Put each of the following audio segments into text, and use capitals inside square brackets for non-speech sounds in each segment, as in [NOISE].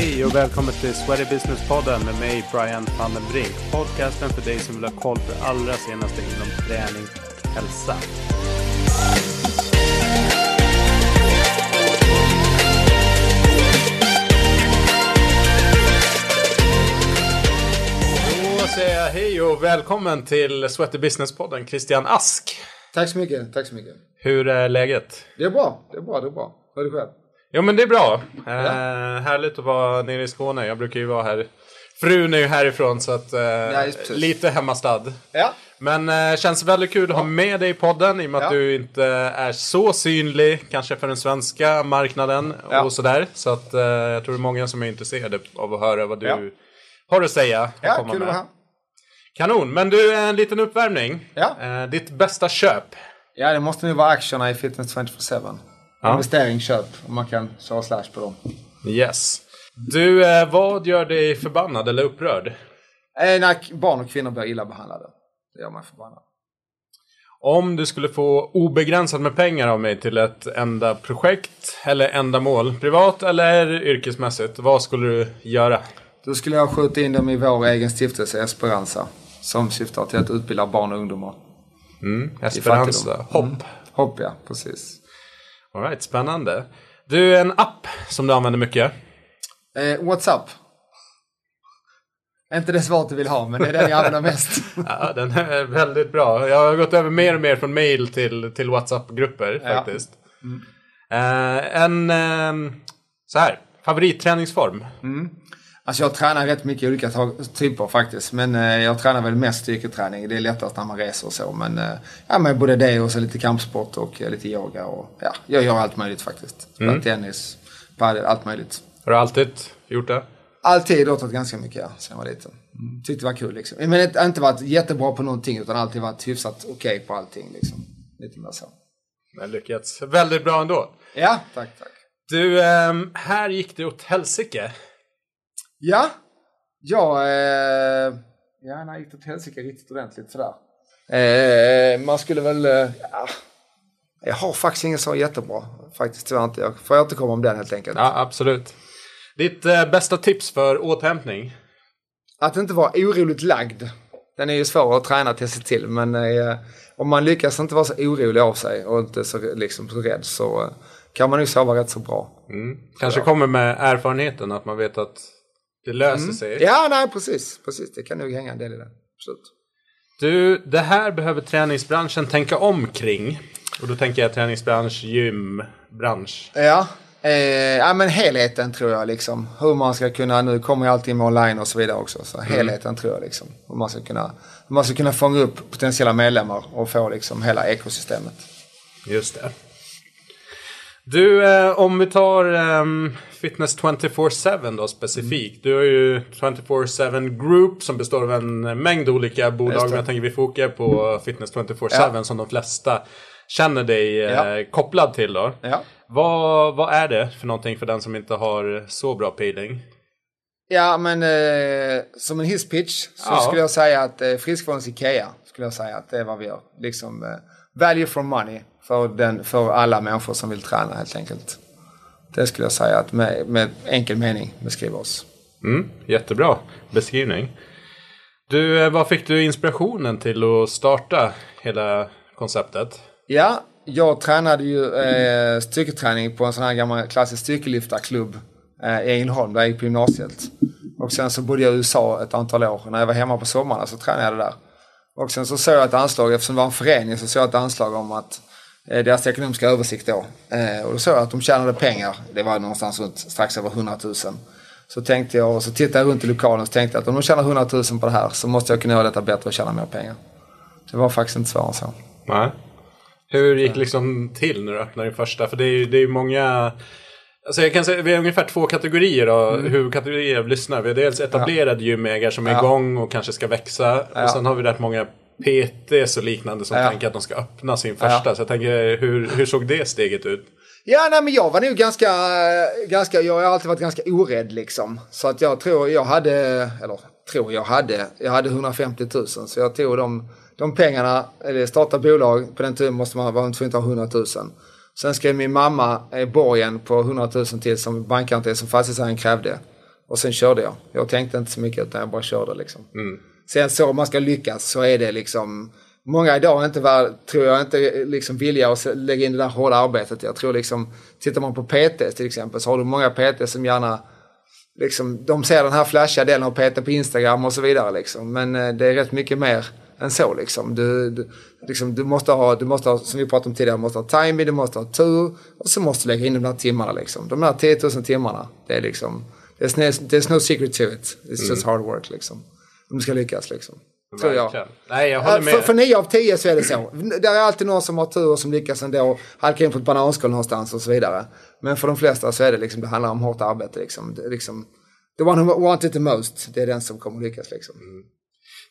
Hej och välkommen till Sweaty Business-podden med mig Brian van den Brink. Podcasten för dig som vill ha koll på det allra senaste inom träning och hälsa. Då säger jag hej och välkommen till Sweaty Business-podden Christian Ask. Tack så mycket, tack så mycket. Hur är läget? Det är bra, det är bra, det är bra. Hur är det själv? Jo men det är bra. Eh, härligt att vara nere i Skåne. Jag brukar ju vara här. Frun är ju härifrån så att eh, precis. lite hemmastad. Ja. Men eh, känns väldigt kul att ha med dig i podden i och med att Ja. du inte är så synlig kanske för den svenska marknaden Ja. och sådär. Så att eh, jag tror det är många som är intresserade av att höra vad du Ja. har att säga. Ja, komma kul att med. vara här. Kanon, men du, en liten uppvärmning. Ja. Eh, ditt bästa köp? Ja, det måste nu vara aktierna i Fitness 24-7. Ja. Investering, köp, om man kan köra slash på dem. Yes. Du, eh, vad gör dig förbannad eller upprörd? Eh, när barn och kvinnor blir illa behandlade. Det gör mig förbannad. Om du skulle få obegränsat med pengar av mig till ett enda projekt eller ändamål, privat eller yrkesmässigt, vad skulle du göra? Då skulle jag skjuta in dem i vår egen stiftelse Esperanza. Som syftar till att utbilda barn och ungdomar. Esperanza, fattigdom. hopp. Hopp ja, precis. All right, spännande. Du, en app som du använder mycket. Eh, WhatsApp. Inte det svaret du vill ha, men det är den jag använder mest. [LAUGHS] Ja, den är väldigt bra. Jag har gått över mer och mer från mail till, till WhatsApp-grupper Ja. faktiskt. Eh, en, eh, så här, favoritträningsform? Alltså jag tränar rätt mycket olika typer faktiskt. Men eh, jag tränar väl mest styrketräning. Det är lättast när man reser och så. Men, eh, ja, men både det och så lite kampsport och eh, lite yoga. Och, ja, jag gör allt möjligt faktiskt. Spelar Tennis, padel, allt möjligt. Har du alltid gjort det? Alltid idrottat ganska mycket ja, sen jag var liten. Mm. Tyckte det var kul liksom. Men inte, inte varit jättebra på någonting utan alltid varit hyfsat okej på allting liksom. Lite mer så. Men lyckats väldigt bra ändå. Ja, tack, tack. Du, ehm, här gick det åt helsike. Ja, ja, eh, ja när gick det åt helsike riktigt ordentligt sådär. Eh, man skulle väl, eh, ja, jag har faktiskt ingen så jättebra faktiskt tyvärr inte. Jag får återkomma om den helt enkelt. Ja, absolut. Ditt eh, bästa tips för återhämtning? Att inte vara oroligt lagd. Den är ju svår att träna till sig till men eh, om man lyckas inte vara så orolig av sig och inte så, liksom, så rädd så eh, kan man nog sova rätt så bra. Kanske kommer med erfarenheten att man vet att det löser sig. Ja, nej precis. precis. Det kan nog hänga en del i det. Absolut. Du, det här behöver träningsbranschen tänka om kring. Och då tänker jag träningsbransch, gym, bransch. Ja, eh, ja men helheten tror jag liksom. Hur man ska kunna, nu kommer ju allting med online och så vidare också. Så helheten tror jag liksom. Hur man ska kunna, hur man ska kunna fånga upp potentiella medlemmar och få liksom hela ekosystemet. Just det. Du, eh, om vi tar ehm, Fitness 24-7 då specifikt. Du har ju 24-7 Group som består av en mängd olika bolag. Men jag tänker vi fokar på Fitness 24-7 Ja. som de flesta känner dig eh, Ja. kopplad till då. Ja. Vad, vad är det för någonting för den som inte har så bra peeling? Ja, men eh, som en hisspitch så Ja. skulle jag säga att eh, friskvårdens Ikea skulle jag säga att det är vad vi gör. Liksom eh, value for money för, den, för alla människor som vill träna helt enkelt. Det skulle jag säga att med, med enkel mening beskriver oss. Mm, jättebra beskrivning. Du, eh, vad fick du inspirationen till att starta hela konceptet? Ja, jag tränade ju eh, styrketräning på en sån här gammal klassisk styrkelyftarklubb eh, i Ängelholm där jag gick på gymnasiet. Och sen så bodde jag i USA ett antal år. När jag var hemma på sommarna så tränade jag där. Och sen så såg jag ett anslag, eftersom det var en förening, så såg jag ett anslag om att eh, deras ekonomiska översikt då. Eh, och då såg jag att de tjänade pengar. Det var någonstans runt strax över 100 000. Så tänkte jag, och så tittade jag runt i lokalen och tänkte att om de tjänar 100 000 på det här så måste jag kunna göra detta bättre och tjäna mer pengar. Det var faktiskt inte svårare än så. Nej. Hur gick liksom till när du öppnade din första? För det är ju det är många... Alltså jag kan säga vi har ungefär två kategorier av huvudkategorier av lyssnare. Vi har dels etablerade gymägare som är Mm. Ja. igång och kanske ska växa. Och sen har vi rätt många PTs och liknande som Ja. tänker att de ska öppna sin första. Ja. Så jag tänker, hur, hur såg det steget ut? Ja, nej men jag var nog ganska, ganska, jag har alltid varit ganska orädd liksom. Så att jag tror jag hade, eller tror jag hade, jag hade 150 000. Så jag tog de, de pengarna, eller starta bolag, på den tiden måste man vara tvungen att ha 100 000. Sen skrev min mamma borgen på 100 000 till som bankgaranti som fastighetsägaren krävde. Och sen körde jag. Jag tänkte inte så mycket utan jag bara körde liksom. Sen så om man ska lyckas så är det liksom Många idag inte, väl, tror jag, inte liksom villiga att lägga in det där hårda arbetet. Jag tror liksom, tittar man på PT till exempel så har du många PT som gärna liksom, de ser den här flashiga delen av PT på Instagram och så vidare liksom. Men eh, det är rätt mycket mer än så liksom. Du, du, liksom, du måste ha, du måste ha, som vi pratade om tidigare, du måste ha timing, du måste ha tur och så måste du lägga in de där timmarna liksom. De där 10 000 timmarna, det är liksom, there's no, there's no secret to it. It's just hard work liksom. Om du ska lyckas liksom. Tror jag. Nej, jag håller med. För, för nio av tio så är det så. Det är alltid någon som har tur och som lyckas ändå. Halkar in på ett bananskal någonstans och så vidare. Men för de flesta så är det liksom, det handlar om hårt arbete liksom. Det, liksom the one who wants it the most, det är den som kommer lyckas liksom.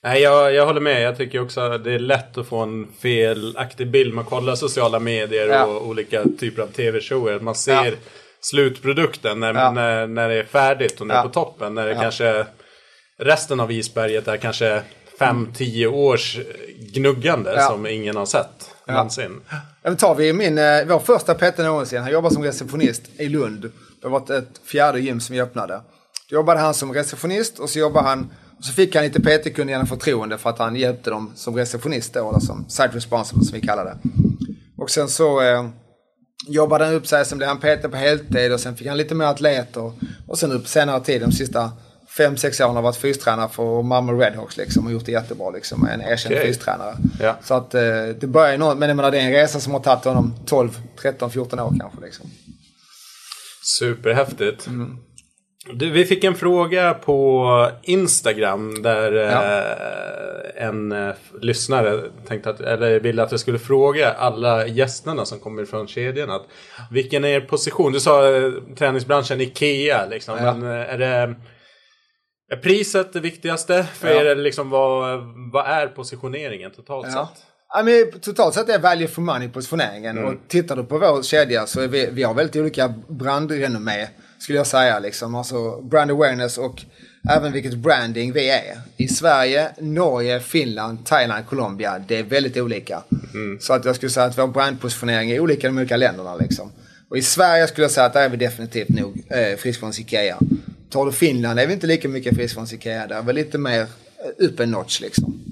Nej, jag, jag håller med. Jag tycker också att det är lätt att få en felaktig bild. Man kollar sociala medier Ja. och olika typer av tv-shower. Man ser Ja. slutprodukten när, Ja. när, när det är färdigt och när det är Ja. på toppen. När det Ja. kanske resten av isberget är kanske 5-10 års gnuggande Ja. som ingen har sett någonsin. Ja, tar vi min, eh, vår första Petter någonsin. Han jobbar som receptionist i Lund. Det var ett fjärde gym som vi öppnade. Då jobbade han som receptionist och så jobbade han så fick han lite PT-kunder genom förtroende för att han hjälpte dem som receptionist då, eller som site responsible som vi kallar det. Och sen så eh, jobbade han upp sig, sen blev han PT på heltid och sen fick han lite mer atleter. Och sen upp senare tid, de sista fem, sex åren har varit fystränare för Malmö Redhawks liksom och gjort det jättebra liksom. En erkänd Okej. fystränare. Ja. Så att eh, det börjar ju något, men jag menar det är en resa som har tagit honom 12, 13, 14 år kanske liksom. Superhäftigt. Mm. Du, vi fick en fråga på Instagram där Ja. eh, en eh, lyssnare tänkte att, eller ville att jag skulle fråga alla gästerna som kommer från kedjan att vilken är er position? Du sa eh, träningsbranschen Ikea liksom, Ja. men är det är priset det viktigaste för Ja. er? Liksom, vad, vad är positioneringen totalt Ja. sett? Ja, men totalt sett är value for money positioneringen. Och tittar du på vår kedja så är vi, vi har väldigt olika brandrenommé. Skulle jag säga liksom. Alltså brand awareness och även vilket branding vi är. I Sverige, Norge, Finland, Thailand, Colombia. Det är väldigt olika. Så att jag skulle säga att vår brandpositionering är olika i de olika länderna liksom. Och i Sverige skulle jag säga att där är vi definitivt nog eh, friskvårds Ikea. Tar du Finland är vi inte lika mycket friskvårds Ikea. Där är vi lite mer eh, upp en notch liksom.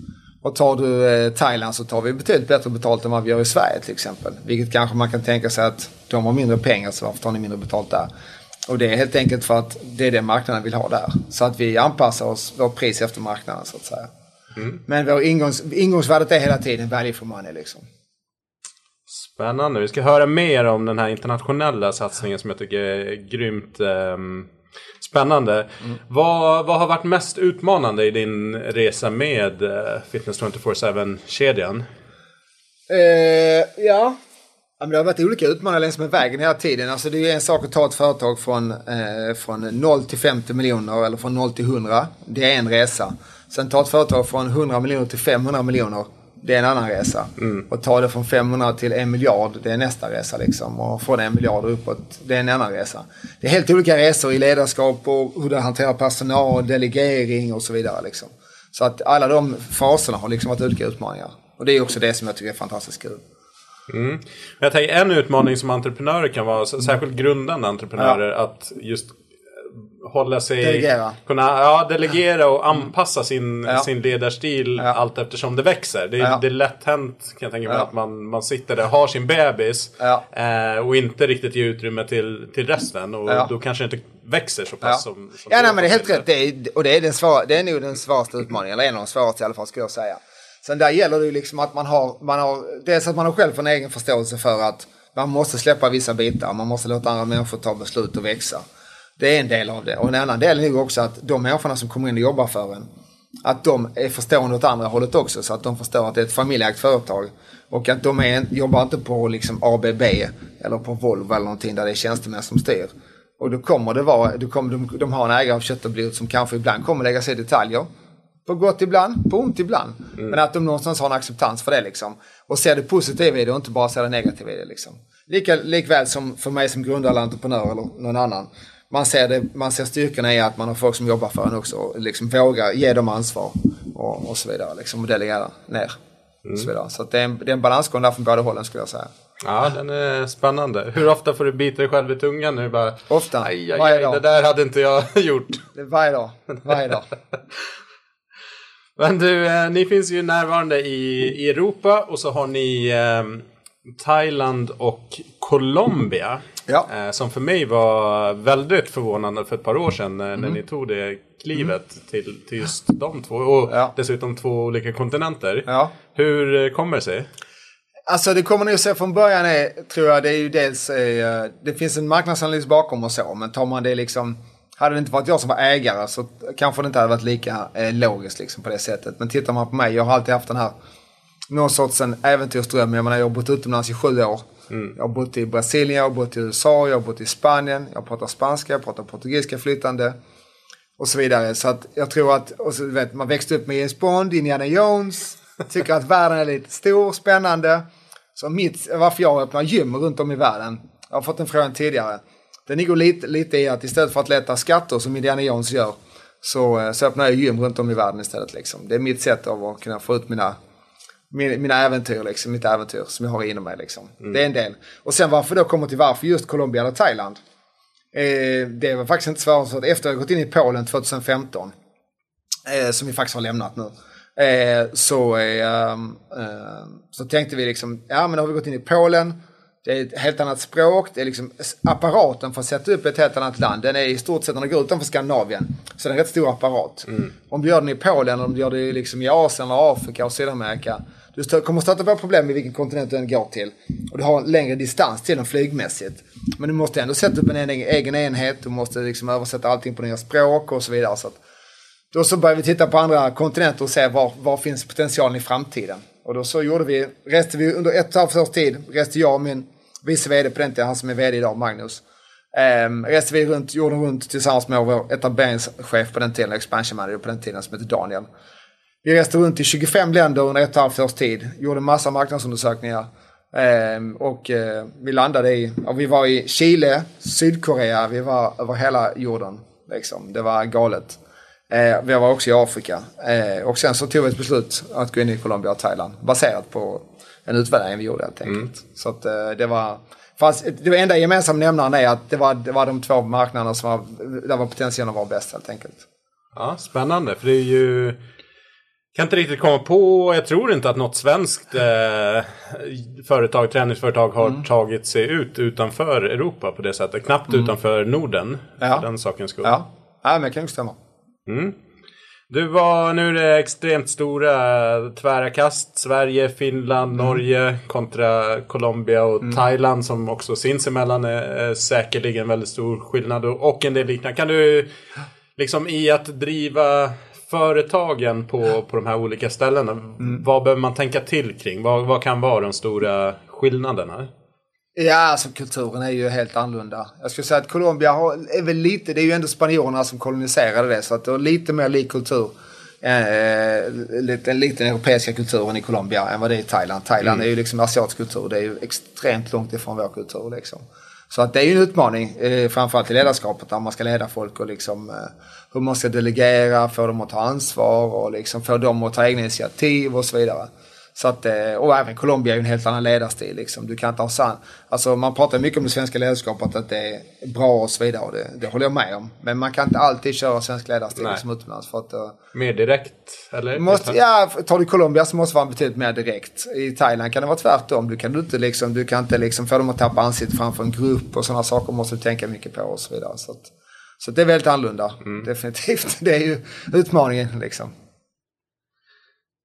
Och tar du eh, Thailand så tar vi betydligt bättre betalt än vad vi gör i Sverige till exempel. Vilket kanske man kan tänka sig att de har mindre pengar så varför tar ni mindre betalt där? Och det är helt enkelt för att det är det marknaden vill ha där. Så att vi anpassar oss, vårt pris efter marknaden så att säga. Men vår ingångs, ingångsvärdet är hela tiden value for money liksom. Spännande. Vi ska höra mer om den här internationella satsningen som jag tycker är grymt ehm, spännande. Vad, vad har varit mest utmanande i din resa med eh, Fitness 24-7-kedjan? Eh, ja. Ja, men det har varit olika utmaningar längs med vägen hela tiden. Alltså det är en sak att ta ett företag från, eh, från 0 till 50 miljoner eller från 0 till 100. Det är en resa. Sen ta ett företag från 100 miljoner till 500 miljoner. Det är en annan resa. Och ta det från 500 till en miljard. Det är nästa resa liksom. Och från en miljard och uppåt. Det är en annan resa. Det är helt olika resor i ledarskap och hur du hanterar personal, delegering och så vidare liksom. Så att alla de faserna har liksom varit olika utmaningar. Och det är också det som jag tycker är fantastiskt kul. Men Jag tänker en utmaning som entreprenörer kan vara, särskilt grundande entreprenörer, att just eh, hålla sig... Delegera. Kunna, ja, delegera och anpassa sin, Ja. sin ledarstil Ja. allt eftersom det växer. Det, är- Ja. det är lätt hänt kan jag tänka mig Ja. att man, man sitter där, har sin bebis Ja. eh, och inte riktigt ger utrymme till, till resten. Och Ja. då kanske inte växer så pass Ja, som, som ja nej, men det är helt rätt. Det är, och det är, den svåra, det är nog den svåraste utmaningen, eller en av de svåraste i alla fall skulle jag säga. Sen där gäller det ju liksom att man har, man har, dels att man har själv en egen förståelse för att man måste släppa vissa bitar, man måste låta andra människor ta beslut och växa. Det är en del av det. Och en annan del är nog också att de människorna som kommer in och jobbar för en, att de är förstående åt andra hållet också. Så att de förstår att det är ett familjeägt företag. Och att de är, jobbar inte på liksom ABB eller på Volvo eller någonting där det är tjänstemän som styr. Och då kommer det vara, då kommer de, de har en ägare av kött och blod som kanske ibland kommer lägga sig i detaljer. På gott ibland, på ont ibland. Men att de någonstans har en acceptans för det liksom. Och ser det positiva i det och inte bara ser det negativa i det liksom. Lika, likväl som för mig som grundare eller entreprenör eller någon annan. Man ser, det, man ser styrkorna i att man har folk som jobbar för en också och liksom vågar ge dem ansvar och, och så vidare. Liksom, och delegera ner. Och så vidare. så det, är en, det är en balansgång där från båda hållen skulle jag säga. Ja, den är spännande. Hur ofta får du bita dig själv i tungan nu? Bara, Ofta. aj, aj, varje aj, dag. det där hade inte jag [LAUGHS] gjort. Varje dag. Varje dag. [LAUGHS] Men du, eh, ni finns ju närvarande i, i Europa och så har ni eh, Thailand och Colombia. Ja. Eh, som för mig var väldigt förvånande för ett par år sedan eh, Mm. när ni tog det klivet till, till just de två. Och Ja. dessutom två olika kontinenter. Ja. Hur eh, kommer det sig? Alltså det kommer ni att se från början är, tror jag, det är ju dels, eh, det finns en marknadsanalys bakom och så, men tar man det liksom, hade det inte varit jag som var ägare så kanske det inte hade varit lika eh, logiskt liksom på det sättet. Men tittar man på mig, jag har alltid haft den här, någon sorts en äventyrsdröm. Jag menar jag har bott utomlands i sju år. Jag har bott i Brasilien, jag har bott i USA, jag har bott i Spanien, jag pratar spanska, jag pratar portugisiska flytande. Och så vidare. Så att jag tror att, och så, vet, man växte upp med James Bond, Indiana Jones, tycker att världen är lite stor, spännande. Så mitt, varför jag öppnar gym runt om i världen, jag har fått en fråga tidigare. Den ligger lite, lite i att istället för att leta skatter som Indiana Jones gör, så, eh, så öppnar jag gym runt om i världen istället. Liksom. Det är mitt sätt av att kunna få ut mina, mina, äventyr, liksom, mitt äventyr som jag har inom mig. Liksom. Det är en del. Och sen varför då kommer till varför just Colombia eller Thailand. Eh, det var faktiskt inte svårare så att efter jag gått in i Polen 2015, eh, som vi faktiskt har lämnat nu, eh, så, eh, eh, så tänkte vi liksom, ja men då har vi gått in i Polen, det är ett helt annat språk, det är liksom apparaten för att sätta upp ett helt annat land, den är i stort sett, när du går utanför Skandinavien, så det är en rätt stor apparat. Om du gör den i Polen, eller om du gör det liksom i Asien, eller Afrika och Sydamerika, du kommer stöta på problem med vilken kontinent du än går till. Och du har en längre distans till den flygmässigt. Men du måste ändå sätta upp en egen, egen enhet, du måste liksom översätta allting på nya språk och så vidare. Så att, då så började vi titta på andra kontinenter och se var, var finns potentialen i framtiden. Och då så gjorde vi, reste vi under ett och ett halvt års tid, reste jag och min vice vd på den tiden, han som är vd idag, Magnus. Um, reste vi runt, jorden runt tillsammans med vår etableringschef på den tiden, expansion manager på den tiden som heter Daniel. Vi reste runt i 25 länder under ett och ett halvt års tid, gjorde massa marknadsundersökningar. Um, och uh, vi landade i, och vi var i Chile, Sydkorea, vi var över hela jorden. Liksom. Det var galet. Uh, vi var också i Afrika. Uh, och sen så tog vi ett beslut att gå in i Colombia och Thailand. Baserat på en utvärdering vi gjorde helt enkelt. Så att eh, det var... Fast det enda gemensamma nämnaren är att det var, det var de två marknaderna som var, där var potentialen var bäst helt enkelt. Ja, spännande. För det är ju... Kan inte riktigt komma på, jag tror inte att något svenskt eh, företag, träningsföretag har Mm. tagit sig ut utanför Europa på det sättet. Knappt utanför Norden. Ja. för Den sakens skull. Ja, ja men det kan ju stämma. Du var, nu är det extremt stora tvära kast. Sverige, Finland, Mm. Norge kontra Colombia och Thailand som också sinsemellan är, är säkerligen väldigt stor skillnad och, och en del liknande. Kan du liksom i att driva företagen på, på de här olika ställena, Mm. vad behöver man tänka till kring? Vad, vad kan vara de stora skillnaderna? Ja, alltså kulturen är ju helt annorlunda. Jag skulle säga att Colombia har, är väl lite, det är ju ändå spanjorerna som koloniserade det, så att det har lite mer lik kultur. Eh, lite, lite den europeiska kulturen i Colombia än vad det är i Thailand. Thailand är ju liksom asiatisk kultur, det är ju extremt långt ifrån vår kultur liksom. Så att det är ju en utmaning, eh, framförallt i ledarskapet, där man ska leda folk och liksom eh, hur man ska delegera, få dem att ta ansvar och liksom få dem att ta egna initiativ och så vidare. Så att, eh, och även Colombia är ju en helt annan ledarstil. Liksom. Du kan inte ha sann... Alltså man pratar mycket om det svenska ledarskapet, att det är bra och så vidare. Och det, det håller jag med om. Men man kan inte alltid köra svensk ledarstil Nej. liksom utomlands. För att, eh, Mer direkt? Eller? måste, ja, tar du Colombia så måste det vara betydligt mer direkt. I Thailand kan det vara tvärtom. Du kan inte, liksom, du kan inte liksom få dem att tappa ansiktet framför en grupp och sådana saker måste du tänka mycket på och så vidare. Så, att, så att det är väldigt annorlunda. Definitivt. [LAUGHS] Det är ju utmaningen liksom.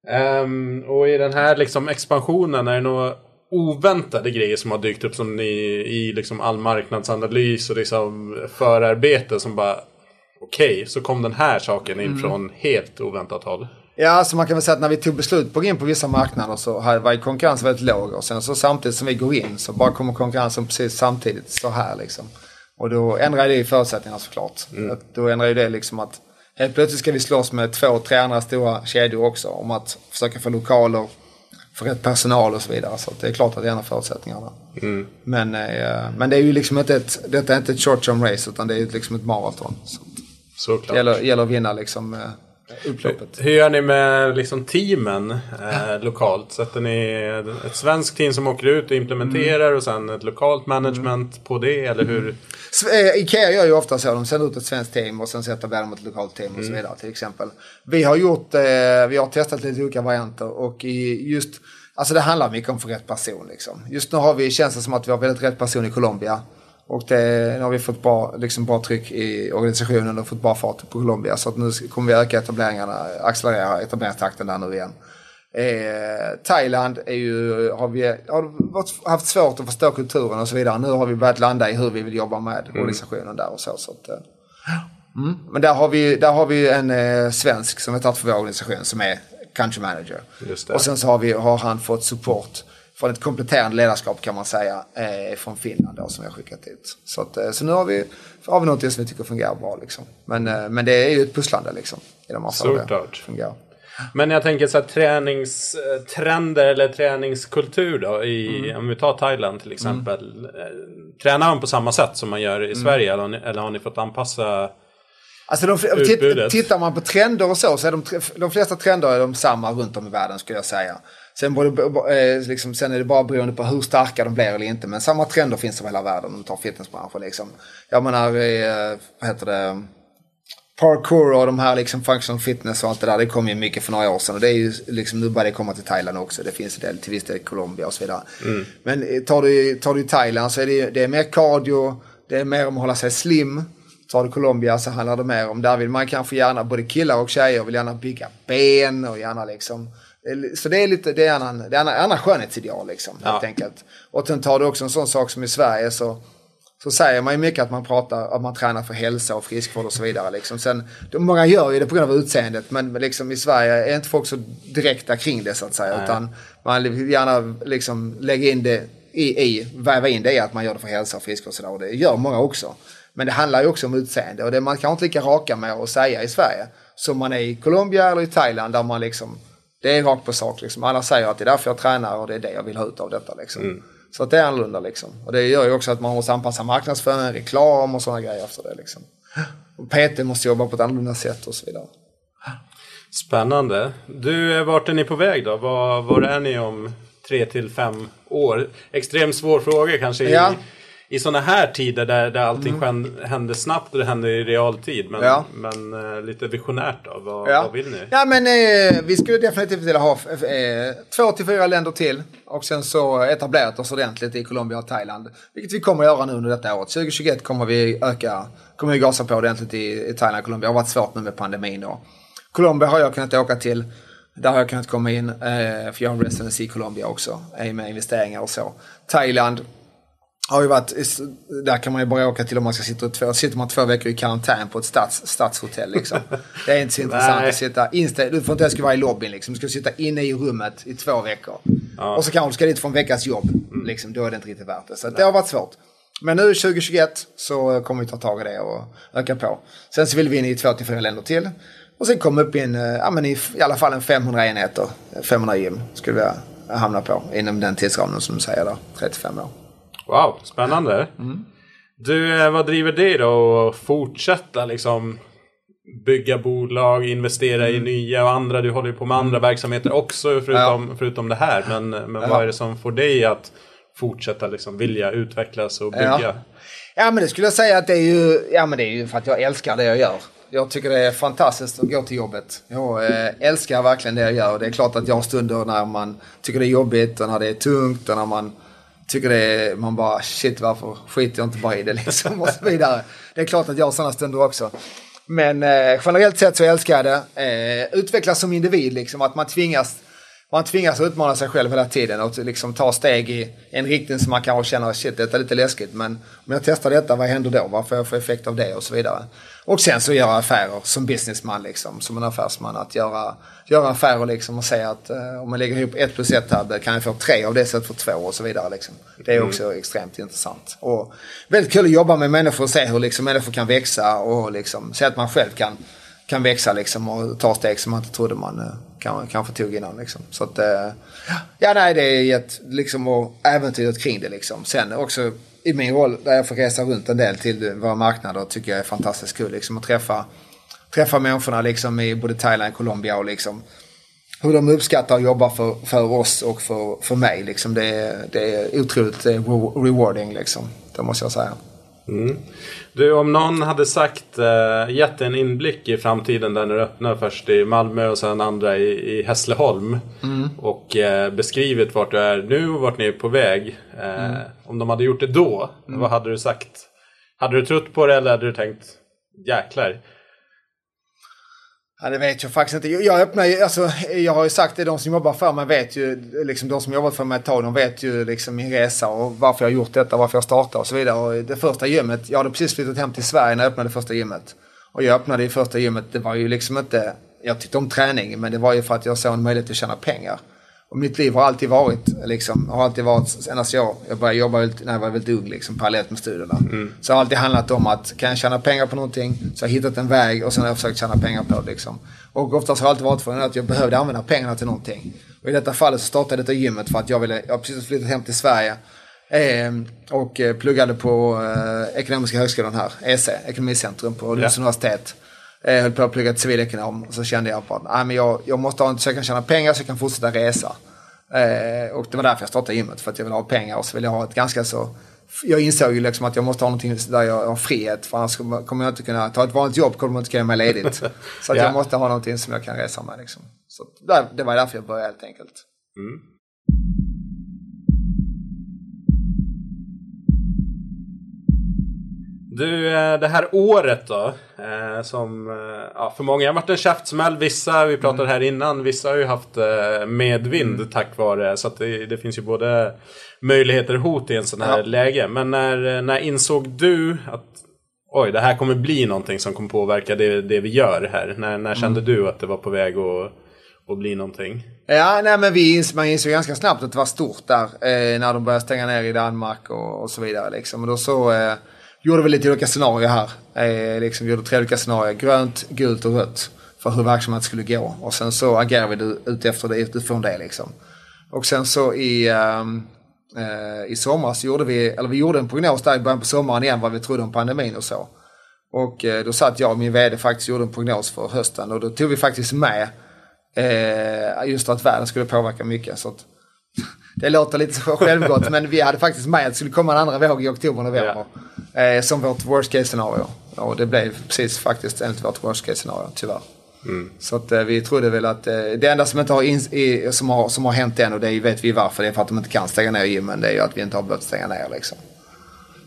Ehm, och i den här liksom expansionen, är det några oväntade grejer som har dykt upp som ni, i liksom all marknadsanalys och liksom förarbete som bara okej, så kom den här saken in från helt oväntat håll. Ja, alltså man kan väl säga att när vi tog beslut på att gå in på vissa marknader så här var ju konkurrensen väldigt låg. Och sen så samtidigt som vi går in så bara kommer konkurrensen precis samtidigt så här liksom. Och då ändrar det ju förutsättningarna såklart. Att Då ändrar ju det liksom att helt plötsligt ska vi slåss med två, tre andra stora kedjor också om att försöka få lokaler, få rätt personal och så vidare. Så det är klart att det ändrar förutsättningarna. Men, eh, men det är ju liksom inte ett, detta är inte ett short term race utan det är ju liksom ett maraton. Så Såklart. det gäller, gäller att vinna liksom eh, upploppet. Hur gör ni med liksom teamen eh, [LAUGHS] lokalt? Sätter ni ett svenskt team som åker ut och implementerar och sen ett lokalt management på det? Eller hur? Eh, Ikea gör ju ofta så. De sänder ut ett svenskt team och sen etablerar de ett lokalt team och så vidare till exempel. Vi har gjort, eh, vi har testat lite olika varianter och i just, alltså det handlar mycket om för rätt person liksom. Just nu har vi, känns det som att vi har väldigt rätt person i Colombia. Och det, nu har vi fått bra, liksom bra tryck i organisationen och fått bra fart på Colombia. Så att nu kommer vi öka etableringarna, accelerera etableringstakten där nu igen. Eh, Thailand är ju, har vi har haft svårt att förstå kulturen och så vidare. Nu har vi börjat landa i hur vi vill jobba med mm. organisationen där och så. så att, eh, mm. Men där har vi, där har vi en eh, svensk som har tagit för vår organisation som är country manager. Och sen så har, vi, har han fått support från ett kompletterande ledarskap kan man säga eh, från Finland då, som vi har skickat ut. Så, att, eh, så nu har vi, har vi något som vi tycker fungerar bra. Liksom. Men, eh, men det är ju ett pusslande liksom, i de här fungerar. Men jag tänker så här träningstrender eller träningskultur då. I, mm. Om vi tar Thailand till exempel. Mm. Tränar man på samma sätt som man gör i mm. Sverige? Eller, eller har ni fått anpassa Alltså de, utbudet? Tittar man på trender och så, så är de, de flesta trender är de samma runt om i världen skulle jag säga. Sen, både, eh, liksom, sen är det bara beroende på hur starka de blir eller inte. Men samma trender finns över hela världen om du tar fitnessbranschen. Liksom. Jag menar, eh, vad heter det? Parkour och de här liksom functional fitness och allt det där. Det kom ju mycket för några år sedan. Och det är ju liksom, nu börjar det komma till Thailand också. Det finns del, till viss del Colombia och så vidare. Mm. Men eh, tar du, tar du Thailand så är det, det är mer cardio. Det är mer om att hålla sig slim. Tar du Colombia så handlar det mer om, där vill man kanske gärna, både killar och tjejer vill gärna bygga ben och gärna liksom så det är lite, det är annan, det är en annan skönhetsideal liksom. Ja. Helt enkelt. Och sen tar du också en sån sak som i Sverige så, så säger man ju mycket att man pratar, att man tränar för hälsa och friskvård och så vidare. Liksom. Sen, många gör ju det på grund av utseendet men liksom i Sverige är inte folk så direkta kring det så att säga. Nej. Utan man vill gärna liksom lägga in det i, i, väva in det i att man gör det för hälsa och friskvård och sådär. Och det gör många också. Men det handlar ju också om utseende och det är man kanske inte lika raka med att säga i Sverige. Som man är i Colombia eller i Thailand där man liksom det är rakt på sak liksom. Alla säger att det är därför jag tränar och det är det jag vill ha ut av detta liksom. Mm. Så att det är annorlunda liksom. Och det gör ju också att man måste anpassa marknadsföring, reklam och sådana grejer efter det liksom. Och PT måste jobba på ett annorlunda sätt och så vidare. Spännande. Du, vart är ni på väg då? Var, var är ni om tre till fem år? Extremt svår fråga kanske. Ja. I i sådana här tider där, där allting mm. händer snabbt och det händer i realtid. Men, ja. men uh, lite visionärt då, vad, ja. vad vill ni? Ja men eh, vi skulle definitivt vilja ha eh, två till fyra länder till. Och sen så etablerat oss ordentligt i Colombia och Thailand. Vilket vi kommer att göra nu under detta året. 2021 kommer vi öka, kommer vi gasa på ordentligt i, i Thailand och Colombia. Det har varit svårt nu med pandemin då. Colombia har jag kunnat åka till. Där har jag kunnat komma in, eh, för jag har en residency i Colombia också. Med investeringar och så. Thailand har ju varit, där kan man ju bara åka till om man ska sitta två, sitter man två veckor i karantän på ett stads, stadshotell liksom. [LAUGHS] Det är inte så intressant att sitta inställd, du får inte ens vara i lobbyn liksom. Du ska sitta inne i rummet i två veckor. Ja. Och så kanske du ska dit för en veckas jobb. Mm. Liksom, då är det inte riktigt värt det. Så det har varit svårt. Men nu 2021 så kommer vi ta tag i det och öka på. Sen så vill vi in i två till fyra länder till. Och sen komma upp i, en, ja, men i, i alla fall en 500 enheter, 500 gym skulle vi hamna på inom den tidsramen som du säger där, 35 år. Wow, spännande. Mm. Du, eh, vad driver det då att fortsätta liksom bygga bolag, investera mm. i nya och andra. Du håller ju på med andra mm. verksamheter också förutom, ja. förutom det här. Men, men ja. vad är det som får dig att fortsätta liksom vilja utvecklas och bygga? Ja. ja men det skulle jag säga att det är ju, ja men det är ju för att jag älskar det jag gör. Jag tycker det är fantastiskt att gå till jobbet. Jag eh, älskar verkligen det jag gör. Det är klart att jag har stunder när man tycker det är jobbigt och när det är tungt och när man tycker det är, man bara shit varför skiter jag inte bara i det liksom och så vidare. Det är klart att jag har sådana stunder också. Men eh, generellt sett så älskar jag det. Eh, utvecklas som individ liksom, att man tvingas man tvingas utmana sig själv hela tiden och liksom ta steg i en riktning som man kanske känner shit detta är lite läskigt men om jag testar detta vad händer då? Vad får jag för effekt av det? Och så vidare. Och sen så göra affärer som businessman liksom, som en affärsman. Att göra, göra affärer liksom och säga att eh, om man lägger ihop ett plus ett här kan jag få tre av det istället för två och så vidare. Liksom. Det är mm. också mm. extremt intressant. Och väldigt kul att jobba med människor och se hur liksom, människor kan växa och liksom, se att man själv kan, kan växa liksom, och ta steg som man inte trodde man eh, kanske tog innan. Liksom. Så att, eh, ja nej det är ett, liksom, och äventyret kring det liksom. Sen också i min roll där jag får resa runt en del till våra marknader tycker jag är fantastiskt kul. Liksom, att träffa, träffa människorna liksom i både Thailand och Colombia och liksom hur de uppskattar att jobba för, för oss och för, för mig. Liksom. Det, det är otroligt eh, rewarding liksom. Det måste jag säga. Mm. Du, om någon hade sagt, äh, gett en inblick i framtiden där när du öppnar först i Malmö och sen andra i, i Hässleholm. Mm. Och äh, beskrivit vart du är nu och vart ni är på väg. Äh, mm. Om de hade gjort det då, mm. vad hade du sagt? Hade du trott på det eller hade du tänkt jäklar? Ja, det vet jag faktiskt inte. Jag öppnar ju, alltså, jag har ju sagt det, de som jobbar för mig vet ju, liksom de som jobbat för mig ett tag, de vet ju liksom min resa och varför jag har gjort detta, varför jag startade och så vidare. Och det första gymmet, jag hade precis flyttat hem till Sverige när jag öppnade första gymmet. Och jag öppnade i första gymmet, det var ju liksom inte, jag tyckte om träning, men det var ju för att jag såg en möjlighet att tjäna pengar. Och mitt liv har alltid varit, liksom, har alltid varit, sedan jag, jag började jobba när jag var väldigt ung, liksom, parallellt med studierna. Mm. Så det har alltid handlat om att, kan jag tjäna pengar på någonting, så har jag hittat en väg och sen har jag försökt tjäna pengar på det. Liksom. Och oftast har det alltid varit för att jag behövde använda pengarna till någonting. Och i detta fallet så startade jag detta gymmet för att jag ville, jag har precis flyttat hem till Sverige. Eh, och pluggade på eh, Ekonomiska högskolan här, EC, Ekonomicentrum på Lunds ja. universitet. Jag höll på att plugga till civilekonom och så kände jag att nej, men jag, jag måste ha en så jag kan tjäna pengar så jag kan fortsätta resa. Eh, och det var därför jag startade gymmet, för att jag vill ha pengar och så vill jag ha ett ganska så jag insåg ju liksom att jag måste ha någonting där jag har frihet. För annars kommer jag inte kunna ta ett vanligt jobb, kommer jag inte kunna mig ledigt. [LAUGHS] Så att ja. jag måste ha någonting som jag kan resa med. Liksom. Så det var därför jag började helt enkelt. Mm. Du, eh, det här året då. Eh, som eh, ja, för många har varit en käftsmäll. Vissa, vi pratade mm. här innan, vissa har ju haft medvind mm. tack vare. Så att det, det, finns ju både möjligheter och hot i en sån här ja. läge. Men när, när insåg du att oj, det här kommer bli någonting som kommer påverka det, det vi gör här? När, när kände mm. du att det var på väg att, att bli någonting? Ja, nej men vi ins man insåg ganska snabbt att det var stort där. Eh, när de började stänga ner i Danmark och, och så vidare. Liksom. Och då så... Eh, gjorde vi lite olika scenarier här. Eh, liksom gjorde tre olika scenarier. Grönt, gult och rött. För hur verksamheten skulle gå. Och sen så agerade vi ut det utifrån det liksom. Och sen så i, ehm, eh, i somras gjorde vi, eller vi gjorde en prognos där i början på sommaren igen vad vi trodde om pandemin och så. Och eh, då satt jag och min VD faktiskt gjorde en prognos för hösten och då tog vi faktiskt med eh, just att världen skulle påverka mycket. Så att, det låter lite självgott [LAUGHS] men vi hade faktiskt med att det skulle komma en andra våg i oktober-november. Ja. Eh, som vårt worst case scenario. Och det blev precis faktiskt enligt vårt worst case scenario, tyvärr. Mm. Så att, eh, vi trodde väl att eh, det enda som inte har, i, som har, som har hänt än och det vet vi varför, det är för att de inte kan stänga ner gymmen. Det är ju att vi inte har behövt stänga ner liksom.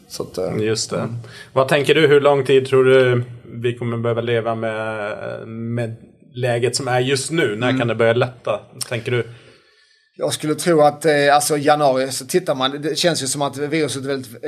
Så att, eh, Just det. Mm. Vad tänker du, hur lång tid tror du vi kommer behöva leva med, med läget som är just nu? När mm. kan det börja lätta? Tänker du? Jag skulle tro att eh, alltså januari så tittar man, det känns ju som att viruset är väldigt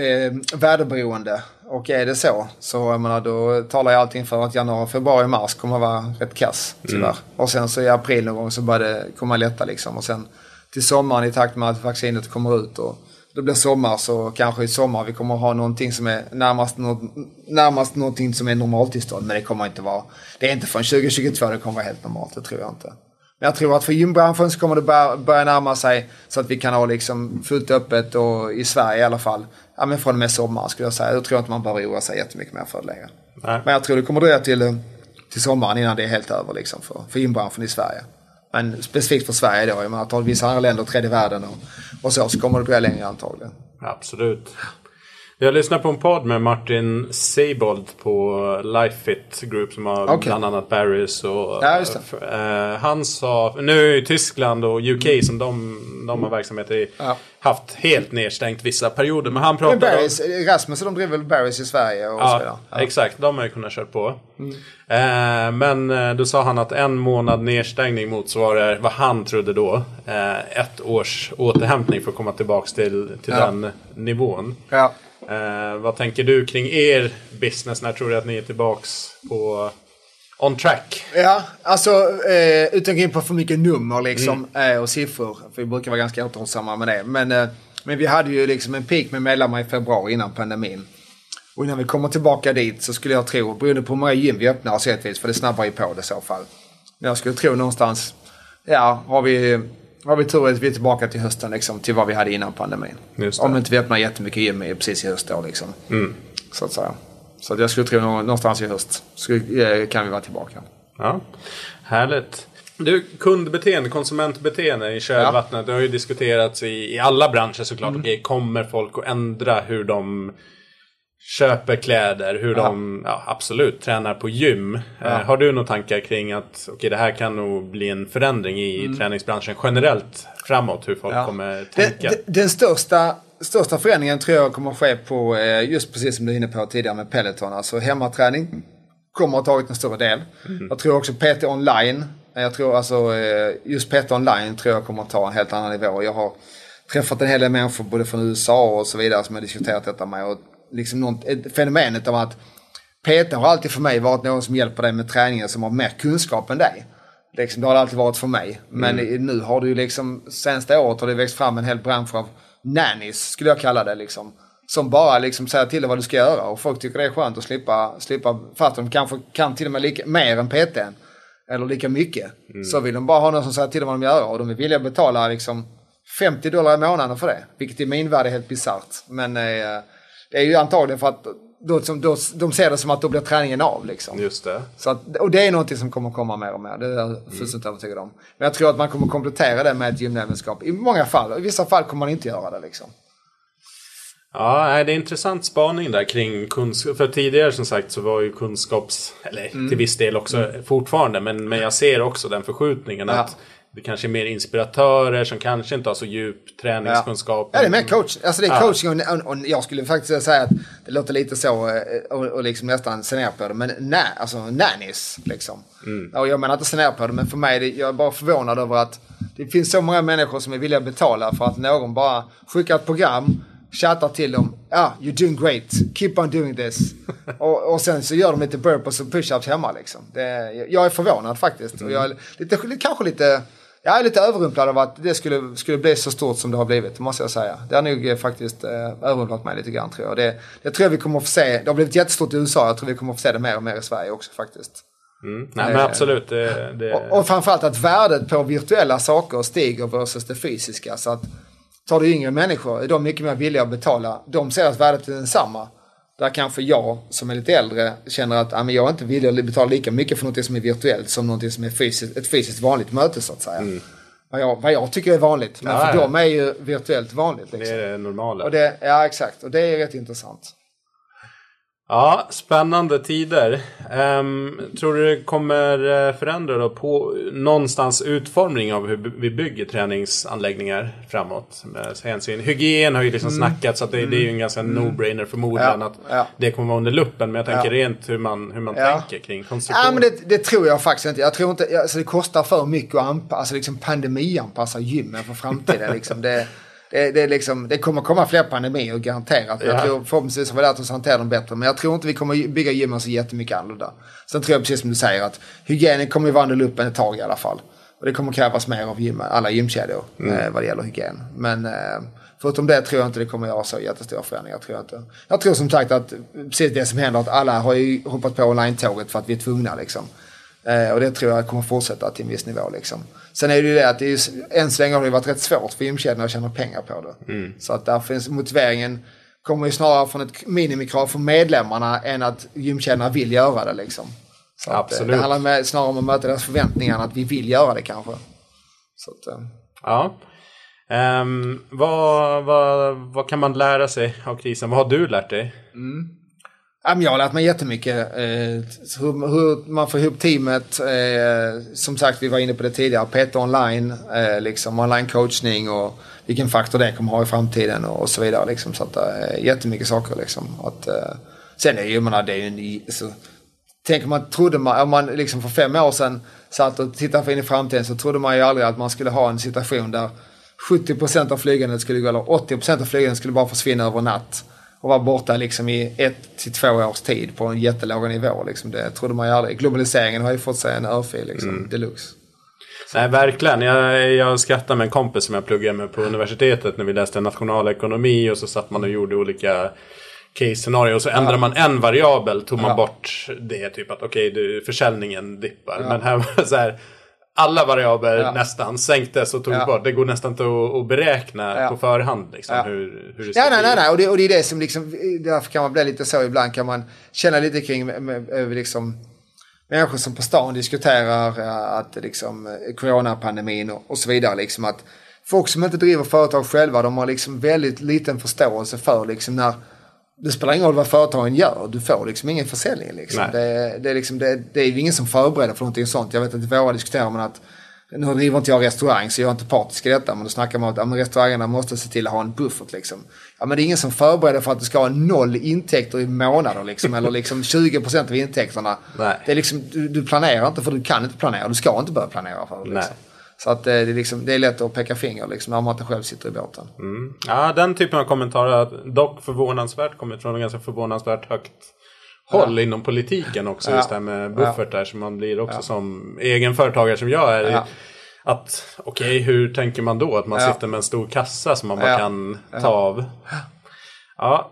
eh, väderberoende. Och är det så, så jag menar, då talar ju allting för att januari, februari, mars kommer att vara rätt kass tyvärr. Mm. Och sen så i april någon gång så börjar det komma lätta liksom. Och sen till sommaren i takt med att vaccinet kommer ut och det blir sommar så kanske i sommar vi kommer ha någonting som är närmast, något, närmast någonting som är normaltillstånd. Men det kommer inte vara, det är inte förrän 2022 det kommer vara helt normalt, det tror jag inte. Men jag tror att för gymbranschen så kommer det börja, börja närma sig så att vi kan ha liksom fullt öppet och i Sverige i alla fall. Ja men från och med sommaren skulle jag säga. Jag tror inte man behöver oroa sig jättemycket mer för det längre. Nej. Men jag tror det kommer dröja till, till sommaren innan det är helt över liksom för, för gymbranschen i Sverige. Men specifikt för Sverige då. Jag menar, tar vissa andra länder, tredje världen och, och så, så kommer det dröja längre antagligen. Absolut. Jag lyssnade på en podd med Martin Seibold på Lifefit Group som har okay. bland annat Barrys och... Ja, uh, han sa, nu i Tyskland och UK mm. som de, de har verksamhet i, ja. haft helt nedstängt vissa perioder. Men han pratade men Barrys, om... Rasmus de driver väl Barrys i Sverige och ja, så. Ja, exakt. De har ju kunnat köra på. Mm. Uh, men uh, då sa han att en månad nedstängning motsvarar vad han trodde då. ett års återhämtning för att komma tillbaka till, till den nivån. Ja. Eh, vad tänker du kring er business? När tror du att ni är tillbaks på on track? Ja, alltså eh, utan att gå in på för mycket nummer liksom, mm. eh, och siffror. För vi brukar vara ganska återhållsamma med det. Men, eh, men vi hade ju liksom en peak med medlemmar i februari innan pandemin. Och innan vi kommer tillbaka dit så skulle jag tro, beroende på hur många gym vi öppnar sättvis, för det snabbar ju på det i så fall. Men jag skulle tro någonstans, ja, har vi har vi tur att vi är tillbaka till hösten liksom, till vad vi hade innan pandemin. Om inte vi öppnar jättemycket gym precis i höst då liksom. Mm. Så att säga. Så att jag skulle tro någonstans i höst skulle, eh, kan vi vara tillbaka. Ja, Härligt. Du, kundbeteende, konsumentbeteende i kölvattnet. Ja. Det har ju diskuterats i, i alla branscher såklart. Mm. Okej, kommer folk att ändra hur de köper kläder, hur ja. de ja, absolut tränar på gym. Ja. Eh, har du några tankar kring att okay, det här kan nog bli en förändring i mm. träningsbranschen generellt framåt? Hur folk kommer tänka? Den, den största, största förändringen tror jag kommer ske på, eh, just precis som du är inne på tidigare med Peloton, alltså hemmaträning kommer att ha tagit en större del. Mm. Jag tror också PT online, jag tror alltså eh, just PT online tror jag kommer att ta en helt annan nivå. Jag har träffat en hel del människor både från USA och så vidare som har diskuterat detta med. Och liksom något, fenomenet av att PT har alltid för mig varit någon som hjälper dig med träningen som har mer kunskap än dig. Liksom, det har det alltid varit för mig. Men mm. nu har du ju liksom, senaste året har det växt fram en hel bransch av nannies, skulle jag kalla det liksom. Som bara liksom säger till dig vad du ska göra och folk tycker det är skönt att slippa, slippa fast de kanske kan till och med lika, mer än PT. Eller lika mycket. Mm. Så vill de bara ha någon som säger till dem vad de göra och de är villiga att betala liksom 50 dollar i månaden för det. Vilket i min värld är helt bisarrt. Men eh, det är ju antagligen för att då, då, de ser det som att då blir träningen av. Liksom. Just det. Så att, och det är någonting som kommer komma mer och mer. Det är jag fullständigt mm. övertygad om. Men jag tror att man kommer komplettera det med ett gymnävenskap. I många fall. I vissa fall kommer man inte göra det. Liksom. Ja, det är intressant spaning där kring kunskap. För tidigare som sagt så var ju kunskaps... Eller mm. till viss del också mm. fortfarande. Men, men jag ser också den förskjutningen. Ja. att det kanske är mer inspiratörer som kanske inte har så djup träningskunskap. Ja, ja det är mer coach. Alltså det är coaching och, och, jag skulle faktiskt säga att det låter lite så eh, och, och liksom nästan se ner på det. Men nä, alltså nannies liksom. Mm. Och jag menar inte se ner på det men för mig, det, jag är bara förvånad över att det finns så många människor som är villiga att betala för att någon bara skickar ett program chattar till dem. Ja, ah, you're doing great. Keep on doing this. [LAUGHS] och, och sen så gör de lite burpees och push-ups hemma liksom. Det, jag är förvånad faktiskt. Mm. Och jag är lite, kanske lite jag är lite överrumplad av att det skulle, skulle bli så stort som det har blivit, måste jag säga. Det har nog eh, faktiskt eh, överrumplat mig lite grann tror jag. Det, det tror jag vi kommer att få se. Det har blivit jättestort i USA, jag tror vi kommer att få se det mer och mer i Sverige också faktiskt. Mm. Nej, men absolut. Det, det... Och, och framförallt att värdet på virtuella saker stiger versus det fysiska. Så att tar du yngre människor är de mycket mer villiga att betala. De ser att värdet är densamma. Där kanske jag som är lite äldre känner att ah, jag är inte villig att betala lika mycket för något som är virtuellt som något som är fysiskt, ett fysiskt vanligt möte så att säga. Mm. Vad, jag, vad jag tycker är vanligt. Men ja, för ja. dem är ju virtuellt vanligt. Liksom. Det är det normala. Och det, ja exakt, och det är rätt intressant. Ja, spännande tider. Um, tror du det kommer eh, förändra då på någonstans utformning av hur vi bygger träningsanläggningar framåt? Med hänsyn. Hygien har ju liksom mm. snackats så att det, mm. det, är ju en ganska mm. no-brainer förmodligen ja, att ja. det kommer vara under luppen. Men jag tänker ja. rent hur man, hur man tänker kring konstruktion. Ja, men det, det, tror jag faktiskt inte. Jag tror inte, alltså det kostar för mycket att anpassa, alltså liksom pandemianpassa gymmen för framtiden. liksom det, det, det, liksom, det kommer komma fler pandemier garanterat. Ja. Jag tror förhoppningsvis har vi lärt oss hantera dem bättre. Men jag tror inte vi kommer bygga gymmen så jättemycket annorlunda. Sen tror jag precis som du säger att hygienen kommer ju vara under luppen ett tag i alla fall. Och det kommer krävas mer av gym, alla gymkedjor mm. eh, vad det gäller hygien. Men eh, förutom det tror jag inte det kommer göra så jättestora förändringar. Tror jag, inte. jag tror som sagt att precis det som händer att alla har ju hoppat på online-tåget för att vi är tvungna liksom. Eh, och det tror jag kommer fortsätta till en viss nivå liksom. Sen är det ju det att det är, än så länge har det varit rätt svårt för gymkedjorna att tjäna pengar på det. Mm. Så att där finns motiveringen kommer ju snarare från ett minimikrav från medlemmarna än att gymkedjorna vill göra det liksom. Så eh, Absolut. det handlar med, snarare om att möta deras förväntningar än att vi vill göra det kanske. Så att, eh. Ja. Um, vad, vad, vad kan man lära sig av krisen? Vad har du lärt dig? Mm. Jag har lärt mig jättemycket. Eh, hur, hur man får ihop teamet. Eh, som sagt, vi var inne på det tidigare. Peter online, eh, liksom online coachning och vilken faktor det kommer ha i framtiden och, så vidare. Liksom. Så att, jättemycket saker liksom. Att, sen är ju, menar, det är ju en, så, alltså, tänker man, trodde man, om man liksom för fem år sedan satt och tittade in i framtiden så trodde man ju aldrig att man skulle ha en situation där 70% av flygandet skulle gå, eller 80% av flygandet skulle bara försvinna över natt och vara borta liksom i ett till två års tid på en jättelåg nivå. Liksom. Det trodde man ju aldrig. Globaliseringen har ju fått sig en örfil liksom, mm. deluxe. Nej, verkligen. Jag, jag skrattade med en kompis som jag pluggade med på universitetet när vi läste nationalekonomi och så satt man och gjorde olika case-scenario och så ja. ändrar man en variabel, tog man ja. bort det, typ att okej, okay, försäljningen dippar. Ja. Men här var det så här, alla variabler Ja. nästan sänktes och togs Ja. bort. Det går nästan inte att, att beräkna Ja. på förhand liksom, hur, hur det ska Ja, nej, bli. nej, nej. Och det, och det är det som liksom, därför kan man bli lite så ibland kan man känna lite kring med, liksom människor som på stan diskuterar eh, att liksom eh, coronapandemin och, och så vidare liksom att folk som inte driver företag själva de har liksom väldigt liten förståelse för liksom när det spelar ingen roll vad företagen gör, du får liksom ingen försäljning. Liksom. Det, det, är liksom, det, det är ju ingen som förbereder för någonting sånt. Jag vet att i våra diskuterar man att nu driver inte jag restaurang så jag är inte partisk i detta. Men då snackar man om att ja, men restaurangerna måste se till att ha en buffert. Liksom. Ja, men det är ingen som förbereder för att du ska ha noll intäkter i månader. Liksom, eller liksom [LAUGHS] 20% av intäkterna. Nej. Det är liksom, du, du planerar inte för du kan inte planera. Du ska inte börja planera för det. Liksom. Nej. Så att eh, det är, liksom, det är lätt att peka finger liksom, när man inte själv sitter i båten. Ja, den typen av kommentarer har dock förvånansvärt kommit från en ganska förvånansvärt högt håll inom politiken också. Ja. Just det här med buffertar. Så man blir också som egen företagare som jag är. Ja. Att okej, hur tänker man då? Att man Ja. sitter med en stor kassa som man bara Ja. kan ta av. Ja.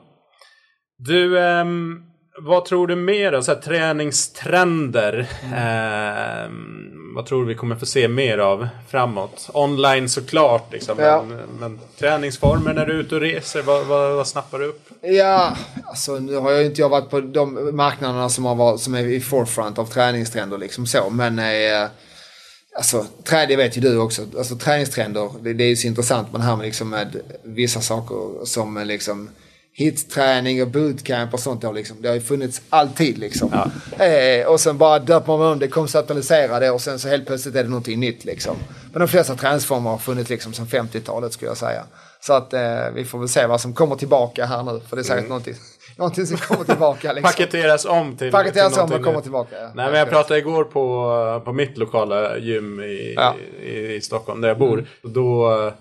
Du, ehm, vad tror du mer? Så här, träningstrender. Ehm, vad tror du vi kommer få se mer av framåt? Online såklart, liksom, Ja. men, men träningsformer när du är ute och reser, vad, vad, vad snappar du upp? Ja, alltså nu har jag inte jag varit på de marknaderna som, har varit, som är i forefront av träningstrender liksom så. Men eh, alltså, det vet ju du också. Alltså träningstrender, det, det är ju så intressant det här med, liksom, med vissa saker som eh, liksom hitträning och bootcamp och sånt. Då, liksom. Det har ju funnits alltid liksom. Eh, och sen bara döper man om det, konceptualiserar det och sen så helt plötsligt är det någonting nytt liksom. Men de flesta träningsformer har funnits liksom sedan 50-talet skulle jag säga. Så att eh, vi får väl se vad som kommer tillbaka här nu. För det är säkert någonting, någonting som kommer tillbaka. Liksom. [LAUGHS] Paketeras om till... Paketeras till om och kommer tillbaka. Ja. Nej men jag pratade igår på, på mitt lokala gym i, Ja. i, i Stockholm där jag bor. Och då, eh,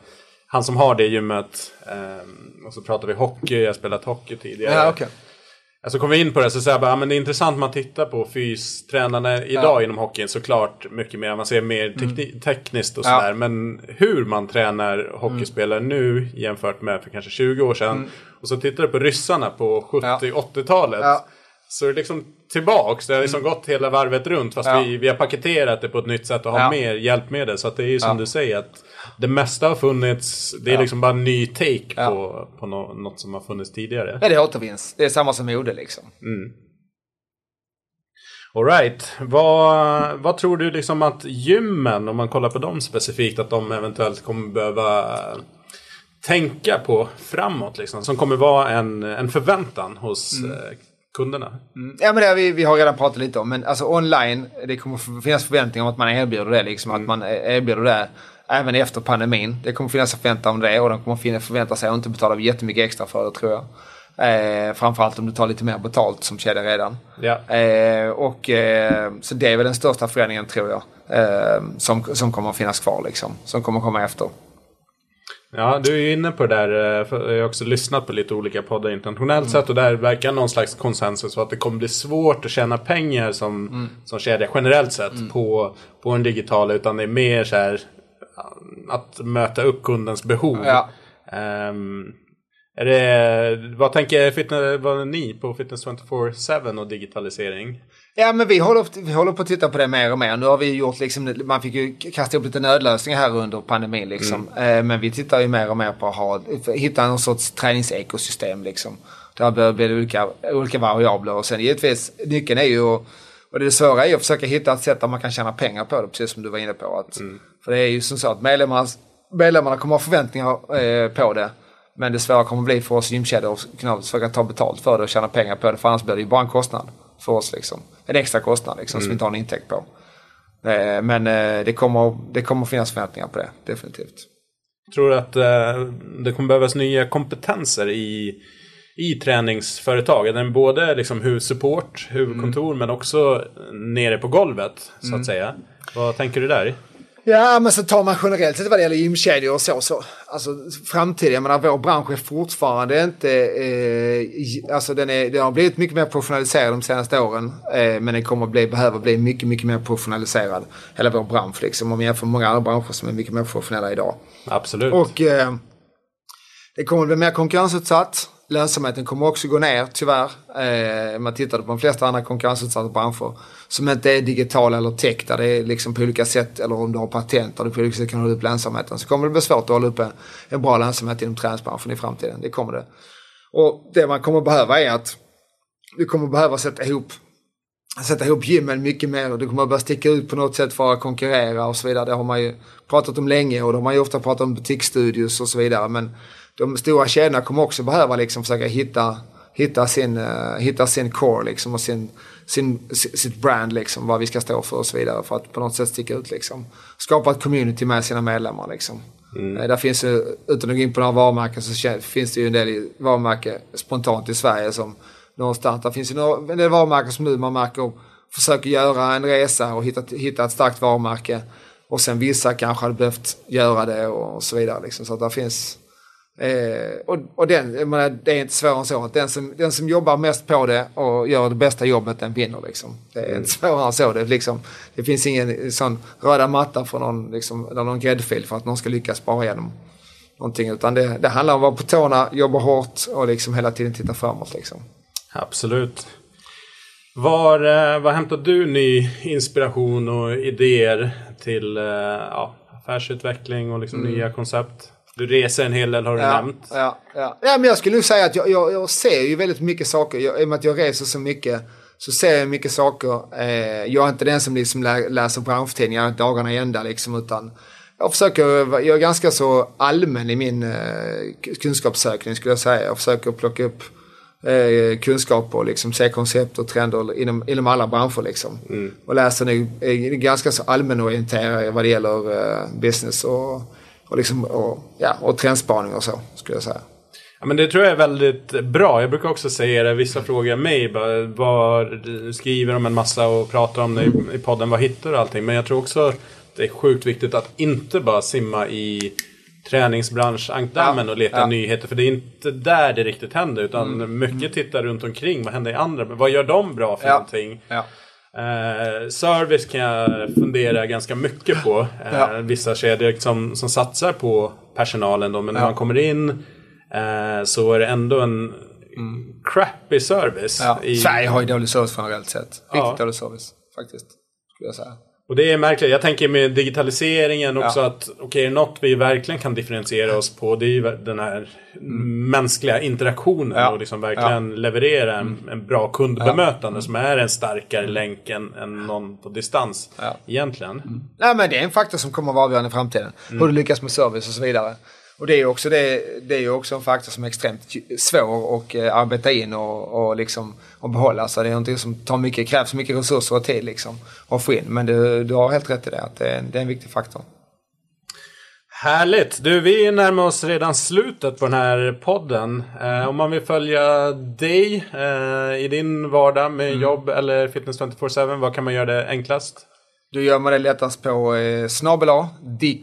han som har det gymmet, ehm, och så pratade vi hockey, jag har spelat hockey tidigare. Ja, okej. Alltså kom vi in på det så säger jag bara, ja, men det är intressant man tittar på fystränarna idag inom hockeyn såklart mycket mer, man ser mer tekni- tekniskt och Mm. Ja. sådär. Men hur man tränar hockeyspelare nu jämfört med för kanske 20 år sedan. Och så tittar du på ryssarna på 70-80-talet. Mm. Ja. Så det är liksom tillbaks, det har liksom gått hela varvet runt fast Ja. vi, vi har paketerat det på ett nytt sätt och har Ja. mer hjälpmedel. Så att det är ju som Ja. du säger att det mesta har funnits, det är Ja. liksom bara en ny take Ja. på, på nå- något som har funnits tidigare. Ja, det återvinns. Det är samma som mode liksom. Alright, vad, vad tror du liksom att gymmen, om man kollar på dem specifikt, att de eventuellt kommer behöva tänka på framåt liksom? Som kommer vara en, en förväntan hos Mm. eh, kunderna. Ja men det har vi, vi har redan pratat lite om. Men alltså online, det kommer finnas förväntningar om att man erbjuder det. Liksom, Att man erbjuder det även efter pandemin. Det kommer finnas förväntan om det och de kommer förvänta sig att inte betala jättemycket extra för det tror jag. Eh, framförallt om du tar lite mer betalt som kedja redan. Ja. Eh, och, eh, så det är väl den största förändringen tror jag. Eh, som, som kommer att finnas kvar liksom. Som kommer komma efter. Ja, du är ju inne på det där, eh, jag har också lyssnat på lite olika poddar internationellt sett och där verkar någon slags konsensus att det kommer bli svårt att tjäna pengar som, Mm. som kedja generellt sett på, på en digital utan det är mer så här att möta upp kundens behov. Ja. Ehm, är det, vad tänker fitness, vad ni på Fitness 24-7 och digitalisering? Ja men vi håller, vi håller på att titta på det mer och mer. Nu har vi gjort liksom, man fick ju kasta upp lite nödlösningar här under pandemin liksom. Eh, men vi tittar ju mer och mer på att ha, hitta någon sorts träningsekosystem liksom. Där bör bli olika, olika variabler och sen givetvis nyckeln är ju och det svåra är att försöka hitta ett sätt där man kan tjäna pengar på det, precis som du var inne på. Att, För det är ju som så att medlemmarna, medlemmarna kommer ha förväntningar eh, på det. Men det svåra kommer bli för oss gymkedjor att kunna försöka ta betalt för det och tjäna pengar på det. För annars blir det ju bara en kostnad för oss. Liksom. En extra kostnad liksom, som vi inte har en intäkt på. Eh, men eh, det, kommer, det kommer finnas förväntningar på det, definitivt. Tror du att eh, det kommer behövas nya kompetenser i, i träningsföretag? Den både liksom huvudsupport, huvudkontor men också nere på golvet så att säga. Vad tänker du där? Ja, men så tar man generellt sett vad det gäller gymkedjor och så. så alltså framtiden, jag menar vår bransch är fortfarande inte... Eh, alltså den, är, den har blivit mycket mer professionaliserad de senaste åren. Eh, men den kommer bli, behöva bli mycket, mycket mer professionaliserad. Hela vår bransch liksom. Om vi jämför med många andra branscher som är mycket mer professionella idag. Absolut. Och eh, det kommer bli mer konkurrensutsatt lönsamheten kommer också gå ner tyvärr. Eh, man tittade på de flesta andra konkurrensutsatta branscher som inte är digitala eller tech där det är liksom på olika sätt eller om du har patent där du på olika sätt kan hålla upp lönsamheten så kommer det bli svårt att hålla upp en, en bra lönsamhet inom träningsbranschen i framtiden. Det kommer det. Och det man kommer behöva är att du kommer behöva sätta ihop sätta ihop gymmen mycket mer och du kommer behöva sticka ut på något sätt för att konkurrera och så vidare. Det har man ju pratat om länge och de har man ju ofta pratat om butiksstudios och så vidare. Men de stora kedjorna kommer också behöva liksom försöka hitta, hitta, sin, uh, hitta sin core liksom och sin, sin, sitt brand liksom, vad vi ska stå för och så vidare för att på något sätt sticka ut liksom. Skapa ett community med sina medlemmar liksom. Mm. Uh, där finns ju, utan att gå in på några varumärken så finns det ju en del varumärken spontant i Sverige som någonstans. Det finns ju en del varumärken som nu man märker försöker göra en resa och hitta, hitta ett starkt varumärke. Och sen vissa kanske hade behövt göra det och så vidare. Liksom. Så att det finns Eh, och, och den, menar, det är inte svårare än så. Att den, som, den som jobbar mest på det och gör det bästa jobbet den vinner. Liksom. Det är mm. inte svårare än så. Det, liksom, det finns ingen sån röda matta för någon, liksom, eller någon gräddfil för att någon ska lyckas bara igenom någonting. Utan det, det handlar om att vara på tårna, jobba hårt och liksom hela tiden titta framåt. Liksom. Absolut. Var, eh, var hämtar du ny inspiration och idéer till eh, ja, affärsutveckling och liksom mm. nya koncept? Du reser en hel del har du ja, nämnt. Ja, ja. ja, men jag skulle nog säga att jag, jag, jag ser ju väldigt mycket saker. Jag, I och med att jag reser så mycket så ser jag mycket saker. Eh, jag är inte den som liksom lä, läser branschtidningar dagarna i ända liksom, utan jag försöker, jag är ganska så allmän i min eh, kunskapssökning skulle jag säga. Jag försöker plocka upp eh, kunskap och liksom se koncept och trender inom, inom alla branscher. Liksom. Mm. Och läser nu är ganska så allmänorienterad vad det gäller eh, business och, och, liksom, och, ja, och trendspaning och så skulle jag säga. Ja, men det tror jag är väldigt bra. Jag brukar också säga det. Vissa frågar mig bara, var, skriver om en massa och pratar om det i, i podden. Vad hittar du allting? Men jag tror också att det är sjukt viktigt att inte bara simma i träningsbranschankdammen ja, och leta ja. nyheter. För det är inte där det riktigt händer. Utan mm. mycket mm. tittar runt omkring. Vad händer i andra? Vad gör de bra för ja. någonting? Ja. Eh, service kan jag fundera ganska mycket på. Eh, vissa kedjor som, som satsar på personalen då. Men när man kommer in eh, så är det ändå en mm. crappy service. I... Sverige har ju dålig service generellt sett. Riktigt dålig service faktiskt. Skulle jag säga. Och det är märkligt. Jag tänker med digitaliseringen också ja. att okej, okay, något vi verkligen kan differentiera oss på det är ju den här mm. mänskliga interaktionen ja. och liksom verkligen ja. leverera en, mm. en, bra kundbemötande som är en starkare länk än, än någon på distans egentligen. Mm. Nej men det är en faktor som kommer att vara avgörande i framtiden. Hur mm. du lyckas med service och så vidare. Och det är ju också, det, det är också en faktor som är extremt svår att eh, arbeta in och, och, liksom, och behålla. Så det är någonting som tar mycket, krävs mycket resurser och tid liksom, att få in. Men du, du har helt rätt i det, att det är, det är en viktig faktor. Härligt! Du, vi närmar oss redan slutet på den här podden. Eh, om man vill följa dig eh, i din vardag med mm. jobb eller Fitness 24-7, vad kan man göra det enklast? Du gör man det lättast på eh, snabel A,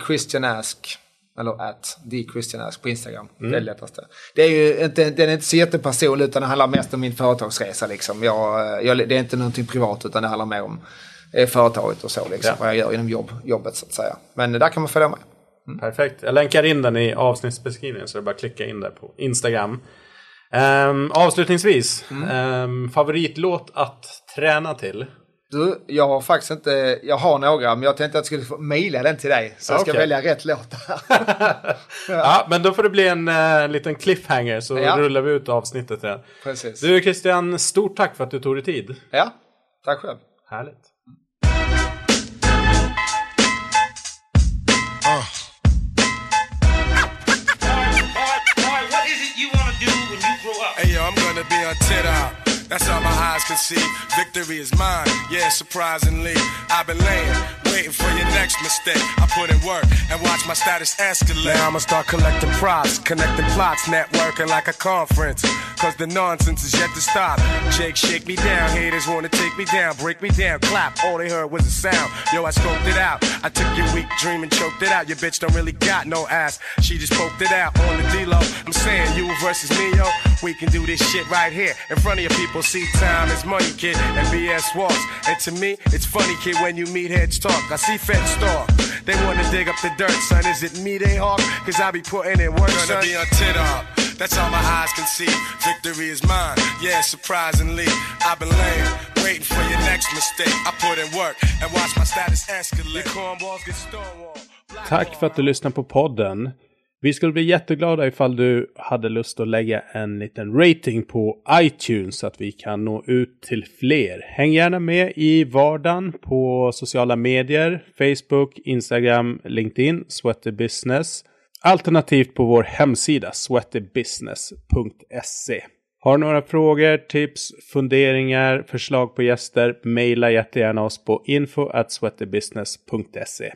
Christian Ask. Eller at Ask på Instagram. Mm. Det är det lättaste. Det är ju inte, den är inte så jättepersonlig utan det handlar mest om min företagsresa. Liksom. Jag, jag, det är inte någonting privat utan det handlar mer om eh, företaget och så. Liksom, ja. Vad jag gör inom jobb, jobbet så att säga. Men där kan man följa med. Mm. Perfekt. Jag länkar in den i avsnittsbeskrivningen så det är bara att klicka in där på Instagram. Um, avslutningsvis, mm. um, favoritlåt att träna till? Du, jag har faktiskt inte, jag har några men jag tänkte att jag skulle mejla den till dig. Så jag ska välja rätt låt. ja. [LAUGHS] ja. men då får det bli en uh, liten cliffhanger så ja. rullar vi ut avsnittet igen. Precis. Du Christian, stort tack för att du tog dig tid. Ja, tack själv. Härligt. Uh. Hey yo, I'm gonna be on TikTok. That's all my eyes can see. Victory is mine, yeah, surprisingly. I've been laying, waiting for your next mistake. I put in work and watch my status escalate. Now I'ma start collecting props, connecting plots, networking like a conference. Cause the nonsense is yet to stop. Jake, shake me down, haters wanna take me down, break me down, clap. All they heard was a sound. Yo, I scoped it out. I took your weak dream and choked it out. Your bitch don't really got no ass. She just poked it out on the D-Lo. I'm saying you versus me, yo. We can do this shit right here in front of your people. See, time is money, kid, and BS walks. And to me, it's funny, kid, when you meet heads talk. I see feds talk. They wanna dig up the dirt, son. Is it me they hawk? Cause I be putting in work, Gonna son. be on tit up That's all my eyes can see. Victory is mine. Yeah, surprisingly, I've been laying, waiting for your next mistake. I put in work and watch my status escalate. Cornballs get stonewalled. Tack för att du lyssnar på podden. Vi skulle bli jätteglada ifall du hade lust att lägga en liten rating på iTunes så att vi kan nå ut till fler. Häng gärna med i vardagen på sociala medier, Facebook, Instagram, LinkedIn, Sweaty Business. Alternativt på vår hemsida sweatybusiness.se. Har du några frågor, tips, funderingar, förslag på gäster? Maila jättegärna oss på info at sweatybusiness.se.